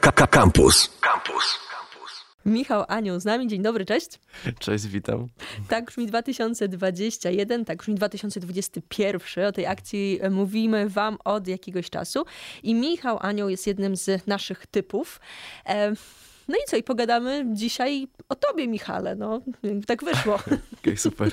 Campus. Campus. Michał Anioł z nami. Dzień dobry, cześć. Cześć, witam. Tak brzmi 2021, tak brzmi 2021. O tej akcji mówimy wam od jakiegoś czasu. I Michał Anioł jest jednym z naszych typów. E no i co, i pogadamy dzisiaj o tobie, Michale. No, tak wyszło. Okej, okay, super.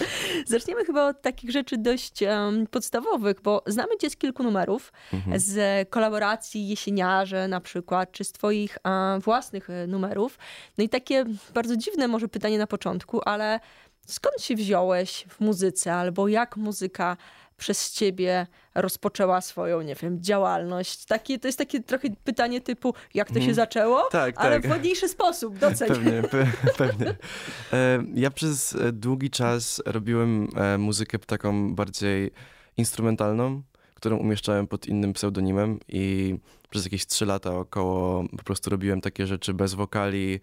Zaczniemy chyba od takich rzeczy dość um, podstawowych, bo znamy cię z kilku numerów, mhm. z kolaboracji Jesieniarze na przykład, czy z twoich um, własnych e, numerów. No i takie bardzo dziwne może pytanie na początku, ale skąd się wziąłeś w muzyce, albo jak muzyka przez ciebie rozpoczęła swoją, nie wiem, działalność? Takie, to jest takie trochę pytanie typu, jak to się mm. zaczęło? Tak, ale tak. w ładniejszy sposób, doceń. Pewnie, pe pewnie. E, ja przez e, długi czas robiłem e, muzykę taką bardziej instrumentalną, którą umieszczałem pod innym pseudonimem i przez jakieś trzy lata około po prostu robiłem takie rzeczy bez wokali,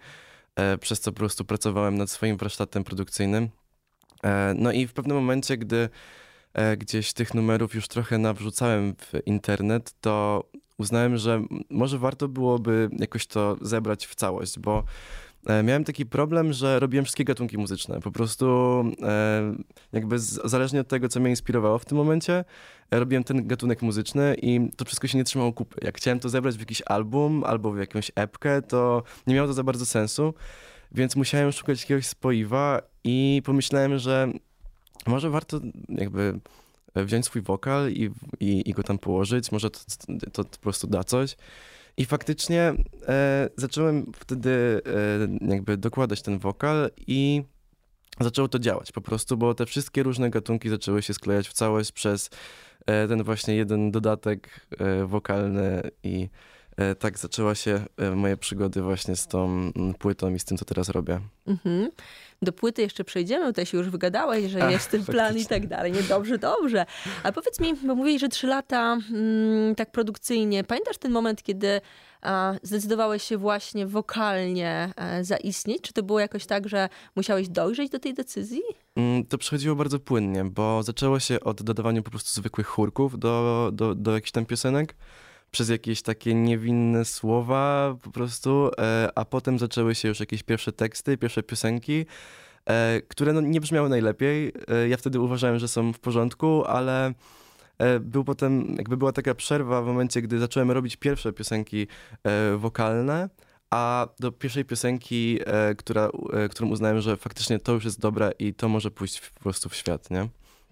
przez co po prostu pracowałem nad swoim warsztatem produkcyjnym. No i w pewnym momencie, gdy gdzieś tych numerów już trochę nawrzucałem w internet, to uznałem, że może warto byłoby jakoś to zebrać w całość, bo e, miałem taki problem, że robiłem wszystkie gatunki muzyczne. Po prostu e, jakby zależnie od tego, co mnie inspirowało w tym momencie, robiłem ten gatunek muzyczny i to wszystko się nie trzymało kupy. Jak chciałem to zebrać w jakiś album albo w jakąś epkę, to nie miało to za bardzo sensu, więc musiałem szukać jakiegoś spoiwa i pomyślałem, że może warto jakby wziąć swój wokal i, i, i go tam położyć, może to, to, to po prostu da coś. I faktycznie e, zacząłem wtedy e, jakby dokładać ten wokal i zaczęło to działać po prostu, bo te wszystkie różne gatunki zaczęły się sklejać w całość przez e, ten właśnie jeden dodatek e, wokalny i e, tak zaczęła się e, moje przygody właśnie z tą mm, płytą i z tym, co teraz robię. Mhm. Do płyty jeszcze przejdziemy, tutaj się już wygadałeś, że Ach, jest ten plan i tak dalej. Nie, dobrze, dobrze. A powiedz mi, bo mówiłeś, że trzy lata mm, tak produkcyjnie. Pamiętasz ten moment, kiedy a, zdecydowałeś się właśnie wokalnie a, e, zaistnieć? Czy to było jakoś tak, że musiałeś dojrzeć do tej decyzji? Mm, to przechodziło bardzo płynnie, bo zaczęło się od dodawania po prostu zwykłych chórków do, do, do jakichś tam piosenek przez jakieś takie niewinne słowa po prostu, e, a potem zaczęły się już jakieś pierwsze teksty, pierwsze piosenki, e, które no nie brzmiały najlepiej. E, ja wtedy uważałem, że są w porządku, ale był potem, jakby była taka przerwa w momencie, gdy zacząłem robić pierwsze piosenki wokalne, a do pierwszej piosenki, która, którą uznałem, że faktycznie to już jest dobre i to może pójść po prostu w świat, nie?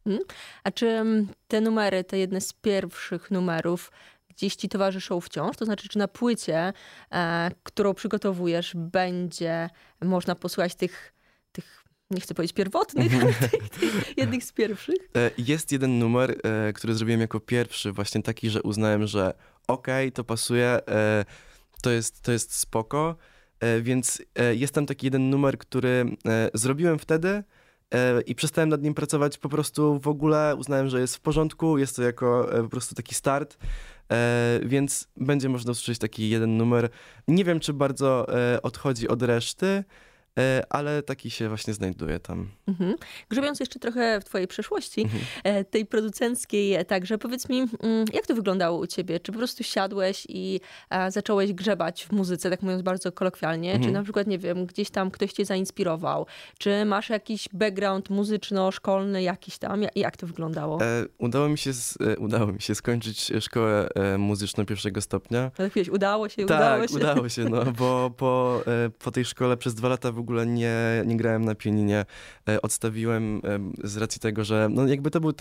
Mhm. A czy mm, te numery, te jedne z pierwszych numerów, gdzieś ci towarzyszą wciąż? To znaczy, czy na płycie, e, którą przygotowujesz, będzie można posłuchać tych, tych nie chcę powiedzieć pierwotnych, ale tych, tych jednych z pierwszych? E, jest jeden numer, e, który zrobiłem jako pierwszy, właśnie taki, że uznałem, że okej, okay, to pasuje, e, to, jest, to jest spoko, więc jest tam taki jeden numer, który zrobiłem wtedy, i przestałem nad nim pracować po prostu w ogóle. Uznałem, że jest w porządku, jest to jako po prostu taki start. E, więc będzie można usłyszeć taki jeden numer. Nie wiem, czy bardzo e, odchodzi od reszty, ale taki się właśnie znajduje tam. Mhm. Grzebiąc jeszcze trochę w twojej przeszłości, mhm. E, tej producenckiej e, także, powiedz mi, mm, jak to wyglądało u ciebie? Czy po prostu siadłeś i zacząłeś grzebać w muzyce, tak mówiąc bardzo kolokwialnie? Mhm. Czy na przykład, nie wiem, gdzieś tam ktoś cię zainspirował? Czy masz jakiś background muzyczno-szkolny jakiś tam? Jak to wyglądało? E, udało, mi się, udało mi się skończyć szkołę muzyczną pierwszego stopnia. Chwilę, udało się, tak, udało się. udało się, no, bo po, po tej szkole przez dwa lata w ogóle nie, nie grałem na pianinie. E, odstawiłem z racji tego, że no jakby to był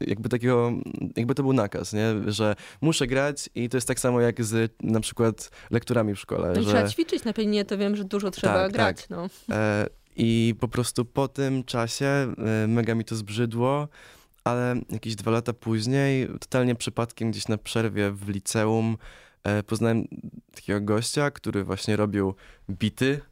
jakby takiego, jakby to był nakaz, nie? że muszę grać i to jest tak samo jak z na przykład lekturami w szkole. No że... Trzeba ćwiczyć na pianinie, to wiem, że dużo trzeba tak, grać. Tak. No. E, I po prostu po tym czasie e, mega mi to zbrzydło ale jakieś dwa lata później, totalnie przypadkiem gdzieś na przerwie w liceum, poznałem takiego gościa, który właśnie robił bity E,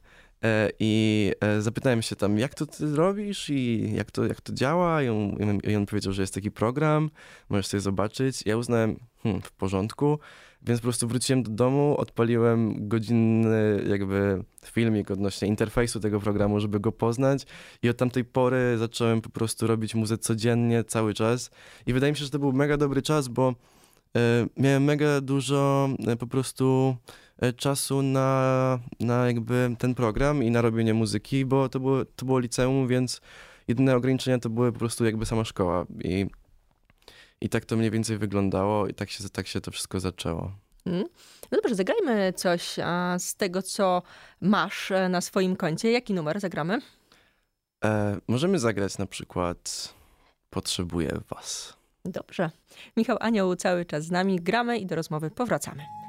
I e, zapytałem się tam, jak to ty robisz i jak to, jak to działa. I on, I on powiedział, że jest taki program, możesz sobie zobaczyć. Ja uznałem, hmm, w porządku, więc po prostu wróciłem do domu, odpaliłem godzinny jakby filmik odnośnie interfejsu tego programu, żeby go poznać i od tamtej pory zacząłem po prostu robić muzę codziennie, cały czas. I wydaje mi się, że to był mega dobry czas, bo e, miałem mega dużo po prostu e, czasu na, na jakby ten program i na robienie muzyki, bo to było, to było liceum, więc jedyne ograniczenia to były po prostu jakby sama szkoła i, i tak to mniej więcej wyglądało i tak się, tak się to wszystko zaczęło. Mm. No dobrze, zagrajmy coś a, z tego, co masz e, na swoim koncie. Jaki numer zagramy? E, możemy zagrać na przykład Potrzebuję Was. Dobrze. Michał Anioł cały czas z nami. Gramy i do rozmowy powracamy.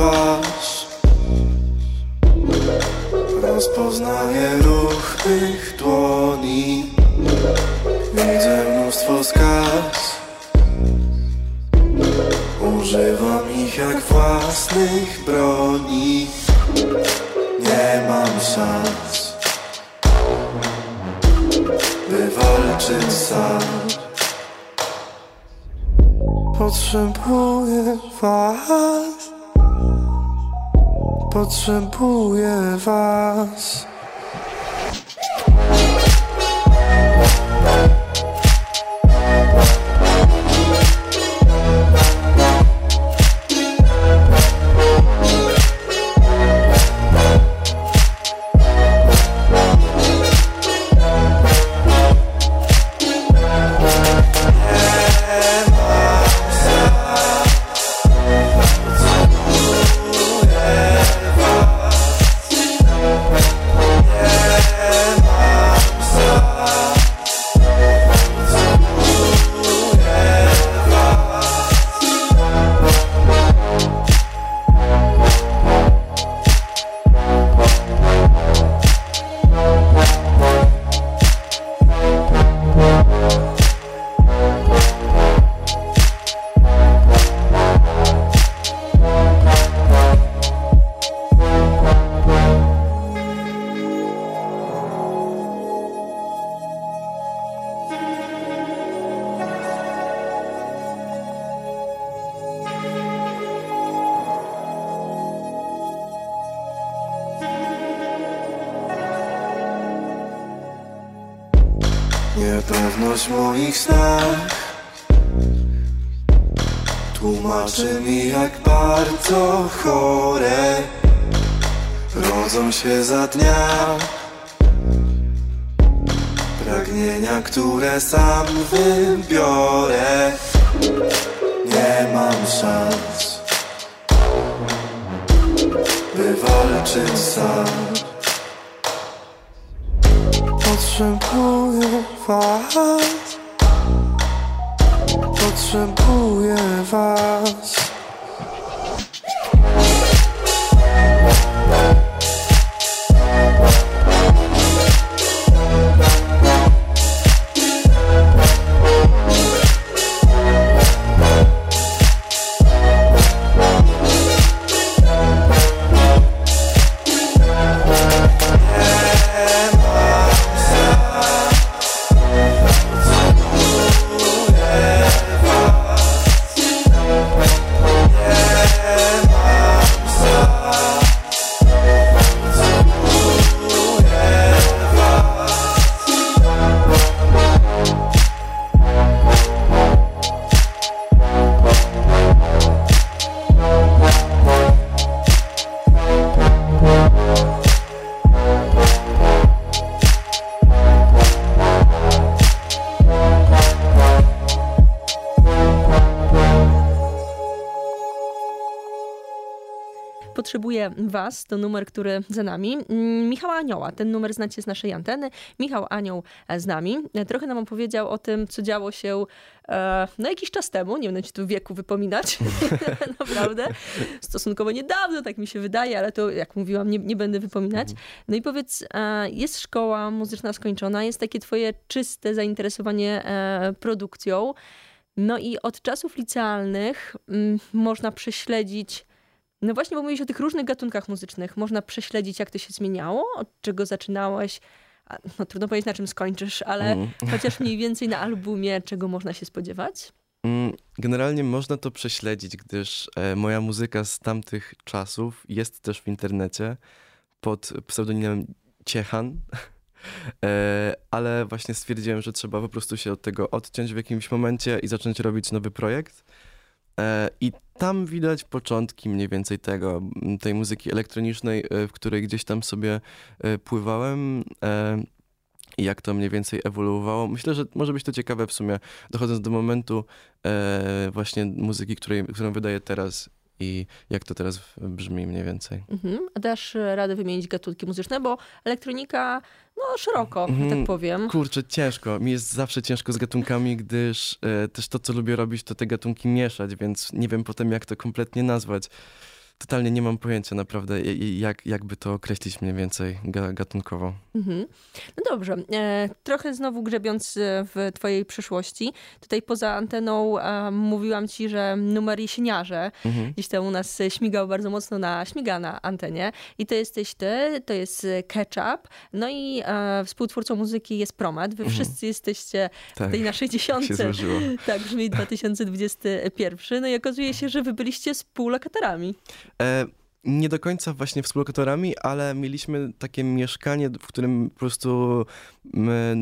Twarz. Rozpoznaję ruch tych dłoni. Widzę mnóstwo skaz Używam ich jak własnych broni. Nie mam szans. By walczyć sam. Potrzebuję was Potrzebuję was Tłumaczy mi jak bardzo chore Rodzą się za dnia. Pragnienia, które sam wybiorę Nie mam szans By walczyć sam. Potrzebuję was Potrzebuję was Was, to numer, który za nami. Mm, Michała Anioła, ten numer znacie z naszej anteny. Michał Anioł z nami. Trochę nam opowiedział o tym, co działo się e, no jakiś czas temu, nie będę ci tu wieku wypominać, naprawdę, stosunkowo niedawno, tak mi się wydaje, ale to jak mówiłam, nie, nie będę wypominać. No i powiedz, e, jest szkoła muzyczna skończona, jest takie twoje czyste zainteresowanie e, produkcją, no i od czasów licealnych mm, można prześledzić no właśnie, bo mówisz o tych różnych gatunkach muzycznych. Można prześledzić, jak to się zmieniało, od czego zaczynałeś, no trudno powiedzieć na czym skończysz, ale Mm. chociaż mniej więcej na albumie, czego można się spodziewać? Mm, Generalnie można to prześledzić, gdyż e, moja muzyka z tamtych czasów jest też w internecie pod pseudonimem Ciechan. E, ale właśnie stwierdziłem, że trzeba po prostu się od tego odciąć w jakimś momencie i zacząć robić nowy projekt. E, I tam widać początki mniej więcej tego, tej muzyki elektronicznej, e, w której gdzieś tam sobie e, pływałem. I jak to mniej więcej ewoluowało. Myślę, że może być to ciekawe w sumie, dochodząc do momentu właśnie muzyki, której, którą wydaję teraz i jak to teraz brzmi mniej więcej. Mhm. A dasz radę wymienić gatunki muzyczne, bo elektronika, no szeroko, że Mhm. tak powiem. Kurczę, ciężko. Mi jest zawsze ciężko z gatunkami, gdyż e, też to, co lubię robić, to te gatunki mieszać, więc nie wiem potem, jak to kompletnie nazwać. Totalnie nie mam pojęcia naprawdę, jak, jakby to określić mniej więcej ga, gatunkowo. Mhm. No dobrze, e, trochę znowu grzebiąc e, w twojej przyszłości, tutaj poza anteną mówiłam ci, że numer jesieniarze Mhm. gdzieś tam u nas śmigał bardzo mocno na, śmiga na antenie i to jesteś ty, to jest Ketchup, no i e, współtwórcą muzyki jest Promet, wy Mhm. wszyscy jesteście w Tak, tej naszej się dziesiątce. Tak brzmi 2021. No i okazuje się, że wy byliście współlokatorami. E, nie do końca właśnie współlokatorami, ale mieliśmy takie mieszkanie, w którym po prostu my,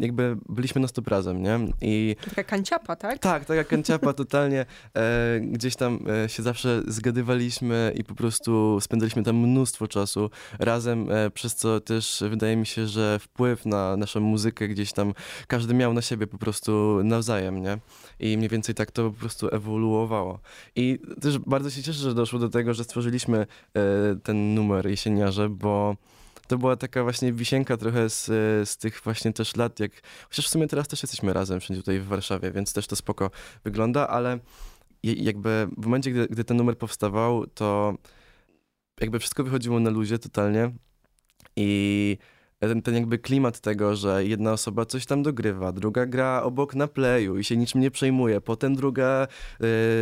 jakby byliśmy na stop razem, nie? I Taka kanciapa, tak? tak, taka kanciapa totalnie. E, gdzieś tam e, się zawsze zgadywaliśmy i po prostu spędzaliśmy tam mnóstwo czasu razem, e, przez co też wydaje mi się, że wpływ na naszą muzykę gdzieś tam każdy miał na siebie po prostu nawzajem, nie? I mniej więcej tak to po prostu ewoluowało. I też bardzo się cieszę, że doszło do tego, że stworzyliśmy e, ten numer Jesieniarze, bo to była taka właśnie wisienka trochę z, z tych właśnie też lat, jak chociaż w sumie teraz też jesteśmy razem wszędzie tutaj w Warszawie, więc też to spoko wygląda, ale jakby w momencie, gdy, gdy ten numer powstawał, to jakby wszystko wychodziło na luzie totalnie i ten, ten jakby klimat tego, że jedna osoba coś tam dogrywa, druga gra obok na playu i się niczym nie przejmuje, potem druga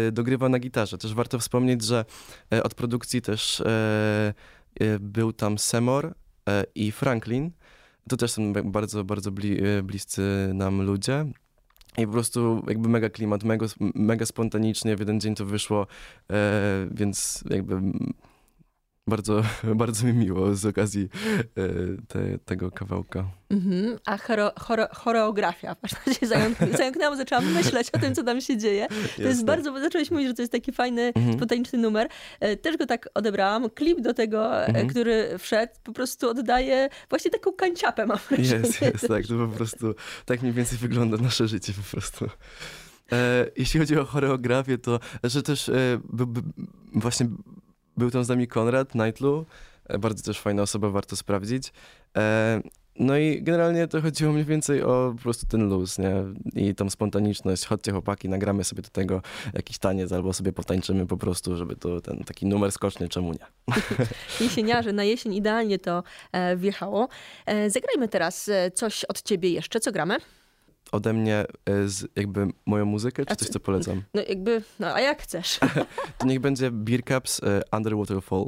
e, dogrywa na gitarze. Też warto wspomnieć, że e, od produkcji też e, e, był tam Semor i Franklin. To też są ba- bardzo, bardzo bli, e, bliscy nam ludzie. I po prostu jakby mega klimat, mega, mega spontanicznie w jeden dzień to wyszło, e, więc jakby bardzo, bardzo mi miło z okazji e, te, tego kawałka. Mhm. A choro, choro, choreografia. Właśnie się zająk- zająknęłam, zaczęłam myśleć o tym, co tam się dzieje. To jest bardzo, bo zacząłeś mówić, że to jest taki fajny, Mhm. spontaniczny numer. E, Też go tak odebrałam. Klip do tego, Mhm. który wszedł, po prostu oddaje właśnie taką kanciapę, mam wrażenie. Jest, jest, tak. To po prostu tak mniej więcej wygląda nasze życie po prostu. E, jeśli chodzi o choreografię, to że też e, b, b, właśnie był tam z nami Konrad Nightlu, e, bardzo też fajna osoba, warto sprawdzić. E, no i generalnie to chodziło mniej więcej o po prostu ten luz, nie? I tą spontaniczność. Chodźcie chłopaki, nagramy sobie do tego jakiś taniec albo sobie potańczymy po prostu, żeby to ten taki numer skoczny, czemu nie? Jesieniarze, na jesień idealnie to e, wjechało. Zagrajmy teraz coś od ciebie jeszcze. Co gramy? Ode mnie e, z jakby moją muzykę, czy coś, co- co polecam? No jakby, no a jak chcesz. To niech będzie Beer Cups e, Underwater Fall.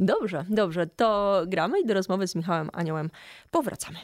Dobrze, dobrze. To gramy i do rozmowy z Michałem Aniołem powracamy.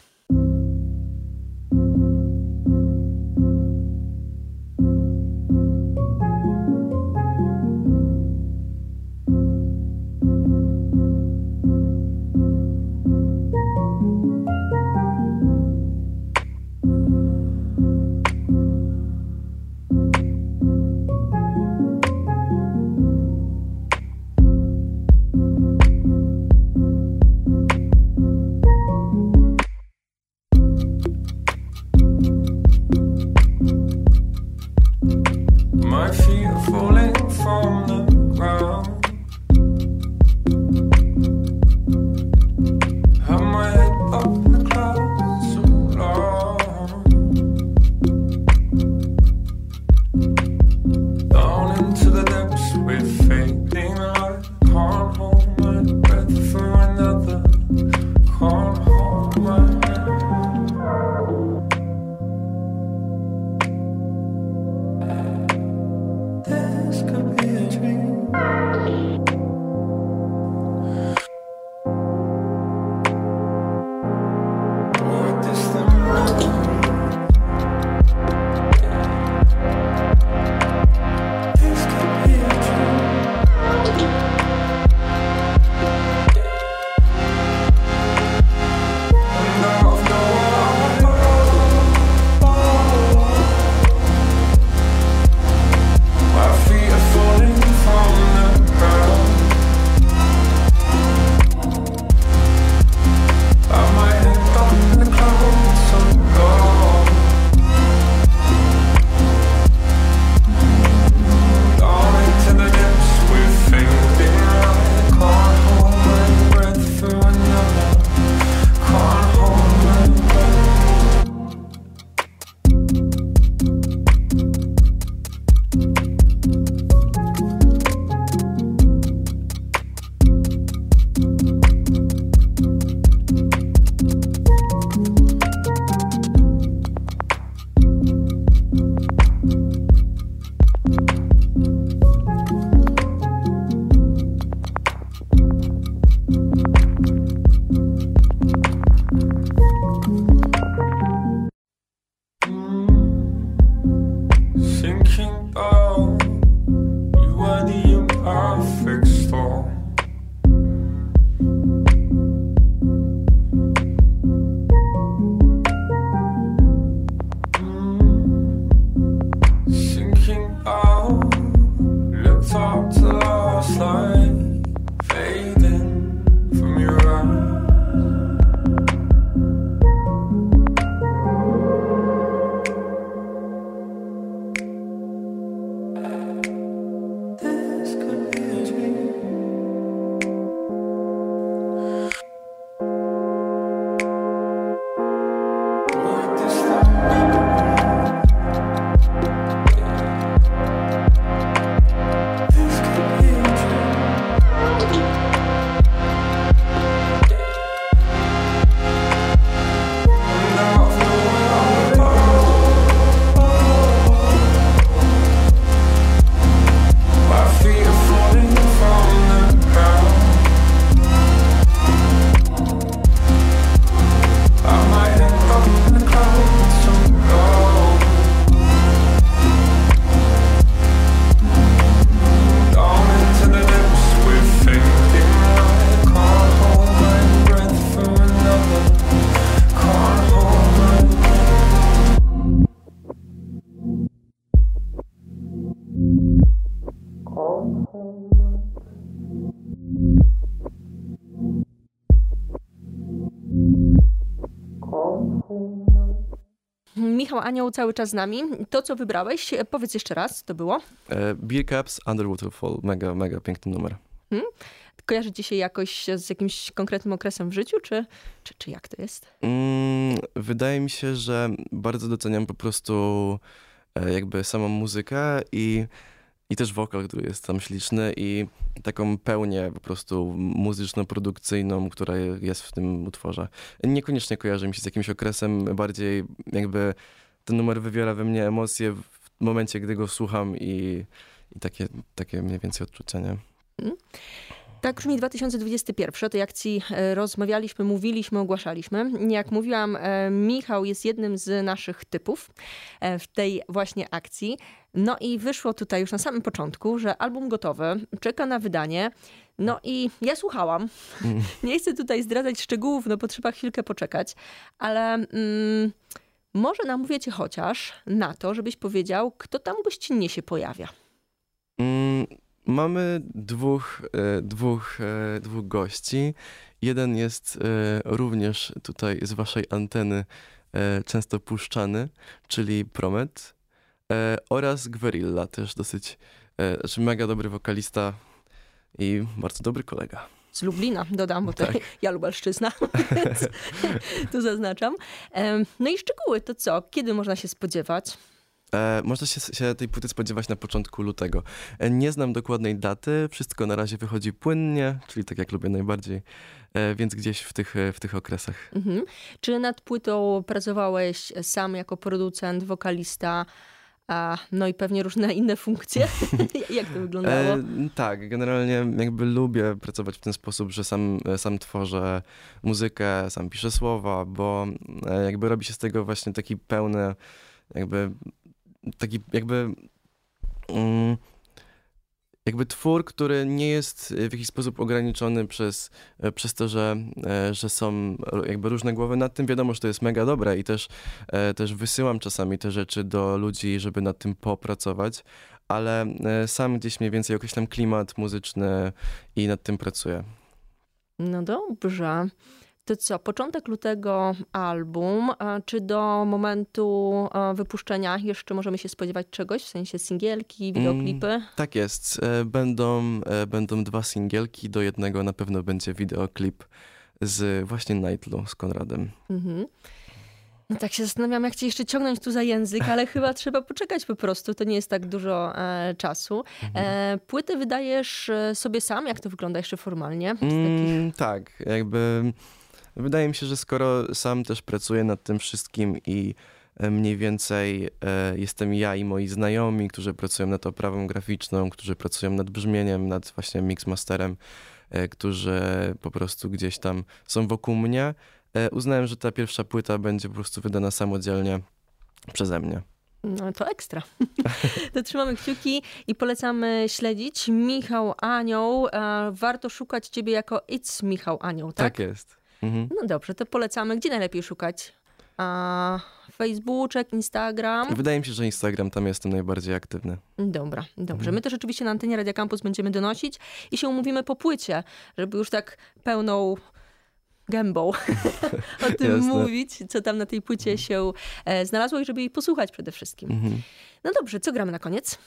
Anioł cały czas z nami. To, co wybrałeś, e, powiedz jeszcze raz, to było. E, Beer Caps, Under Waterfall, mega, mega piękny numer. Kojarzy ci się jakoś z jakimś konkretnym okresem w życiu, czy, czy, czy jak to jest? Mm, wydaje mi się, że bardzo doceniam po prostu e, jakby samą muzykę i, i też wokal, który jest tam śliczny i taką pełnię po prostu muzyczno-produkcyjną, która jest w tym utworze. Niekoniecznie kojarzy mi się z jakimś okresem, bardziej jakby ten numer wywiera we mnie emocje w momencie, gdy go słucham i, i takie, takie mniej więcej odczucia, nie? Tak brzmi 2021. O tej akcji rozmawialiśmy, mówiliśmy, ogłaszaliśmy. Jak mówiłam, e, Michał jest jednym z naszych typów e, w tej właśnie akcji. No i wyszło tutaj już na samym początku, że album gotowy, czeka na wydanie. No i ja słuchałam. Nie chcę tutaj zdradzać szczegółów, no bo trzeba chwilkę poczekać, ale mm, może namówię cię chociaż na to, żebyś powiedział, kto tam gościnnie się pojawia. Mm, mamy dwóch, e, dwóch, e, dwóch gości. Jeden jest e, również tutaj z waszej anteny e, często puszczany, czyli Promet e, oraz Gwerilla, też dosyć, e, znaczy mega dobry wokalista i bardzo dobry kolega. Z Lublina, dodam, bo to Tak. ja Lubelszczyzna, więc tu zaznaczam. No i szczegóły, to co? Kiedy można się spodziewać? E, można się, się tej płyty spodziewać na początku lutego. E, nie znam dokładnej daty, wszystko na razie wychodzi płynnie, czyli tak jak lubię najbardziej, e, więc gdzieś w tych, w tych okresach. Mhm. Czy nad płytą pracowałeś sam jako producent, wokalista, a, no i pewnie różne inne funkcje? Jak to wyglądało? E, tak, generalnie jakby lubię pracować w ten sposób, że sam, sam tworzę muzykę, sam piszę słowa, bo e, jakby robi się z tego właśnie taki pełny, jakby taki jakby mm, jakby twór, który nie jest w jakiś sposób ograniczony przez, e, przez to, że, e, że są jakby różne głowy nad tym. Wiadomo, że to jest mega dobre i też, e, też wysyłam czasami te rzeczy do ludzi, żeby nad tym popracować, ale e, sam gdzieś mniej więcej określam klimat muzyczny i nad tym pracuję. No dobrze. To co, początek lutego album, czy do momentu a, wypuszczenia jeszcze możemy się spodziewać czegoś, w sensie singielki, wideoklipy? Tak jest. E, Będą, e, będą dwa singielki, do jednego na pewno będzie wideoklip z właśnie Nightlu, z Konradem. Mhm. No tak się zastanawiam, jak cię jeszcze ciągnąć tu za język, ale chyba trzeba poczekać po prostu, to nie jest tak dużo e, czasu. E, płyty wydajesz e, sobie sam, jak to wygląda jeszcze formalnie? Takich... Mm, tak, jakby wydaje mi się, że skoro sam też pracuję nad tym wszystkim i e, mniej więcej e, jestem ja i moi znajomi, którzy pracują nad oprawą graficzną, którzy pracują nad brzmieniem, nad właśnie mixmasterem, e, którzy po prostu gdzieś tam są wokół mnie, uznałem, że ta pierwsza płyta będzie po prostu wydana samodzielnie przeze mnie. No to ekstra. to trzymamy kciuki i polecamy śledzić. Michał Anioł, warto szukać ciebie jako It's Michał Anioł, tak? Tak, jest. Mhm. No dobrze, to polecamy. Gdzie najlepiej szukać? A, Facebooczek, Instagram. Wydaje mi się, że Instagram tam jestem najbardziej aktywny. Dobra, dobrze. Mhm. My też oczywiście na antenie Radia Campus będziemy donosić i się umówimy po płycie, żeby już tak pełną gębą o tym Jasne. mówić, co tam na tej płycie się e, znalazło i żeby jej posłuchać przede wszystkim. Mhm. No dobrze, co gramy na koniec?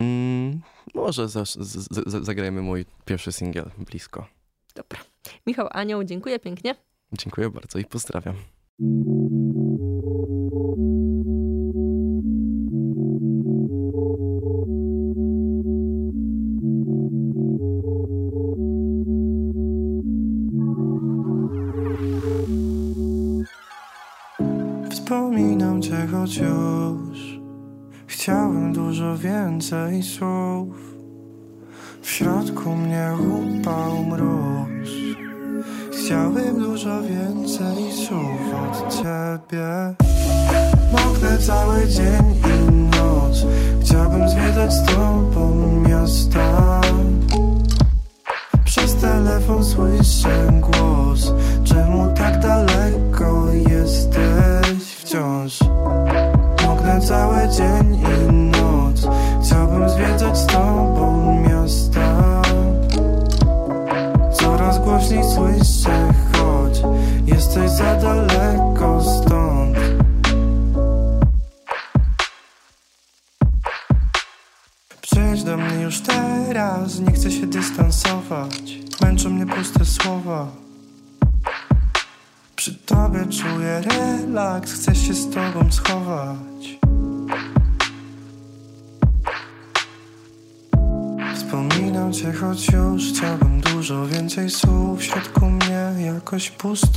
Mm, może za, z, z, zagrajmy mój pierwszy singiel blisko. Dobra. Michał Anioł, dziękuję pięknie. Dziękuję bardzo i pozdrawiam.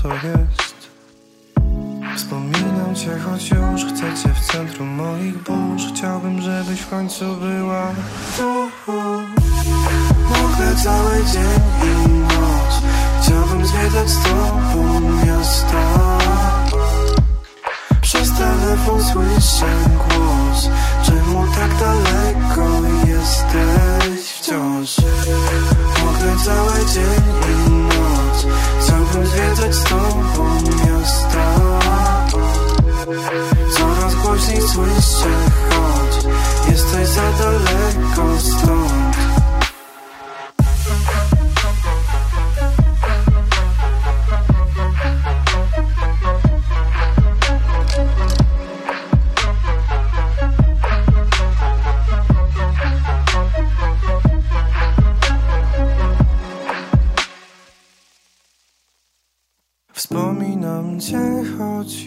Pusto jest. Wspominam cię, choć już chcę cię w centrum moich burz. Chciałbym, żebyś w końcu była. Mokre cały dzień i noc. Chciałbym zwiedzać z tobą miasto Przez telefon słyszę głos. Czemu tak daleko jesteś wciąż? Mokre cały dzień i noc zwiedzać z tobą miasto Coraz głośniej słyszę, choć Jesteś za daleko stąd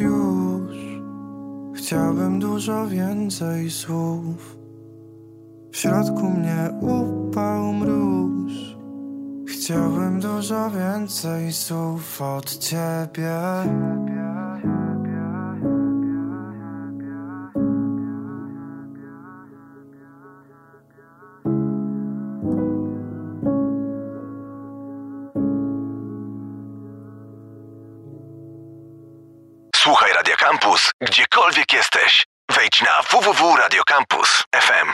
już. Chciałbym dużo więcej słów. W środku mnie upał mróz. Chciałbym dużo więcej słów od ciebie gdziekolwiek jesteś. Wejdź na www.radiocampus.fm.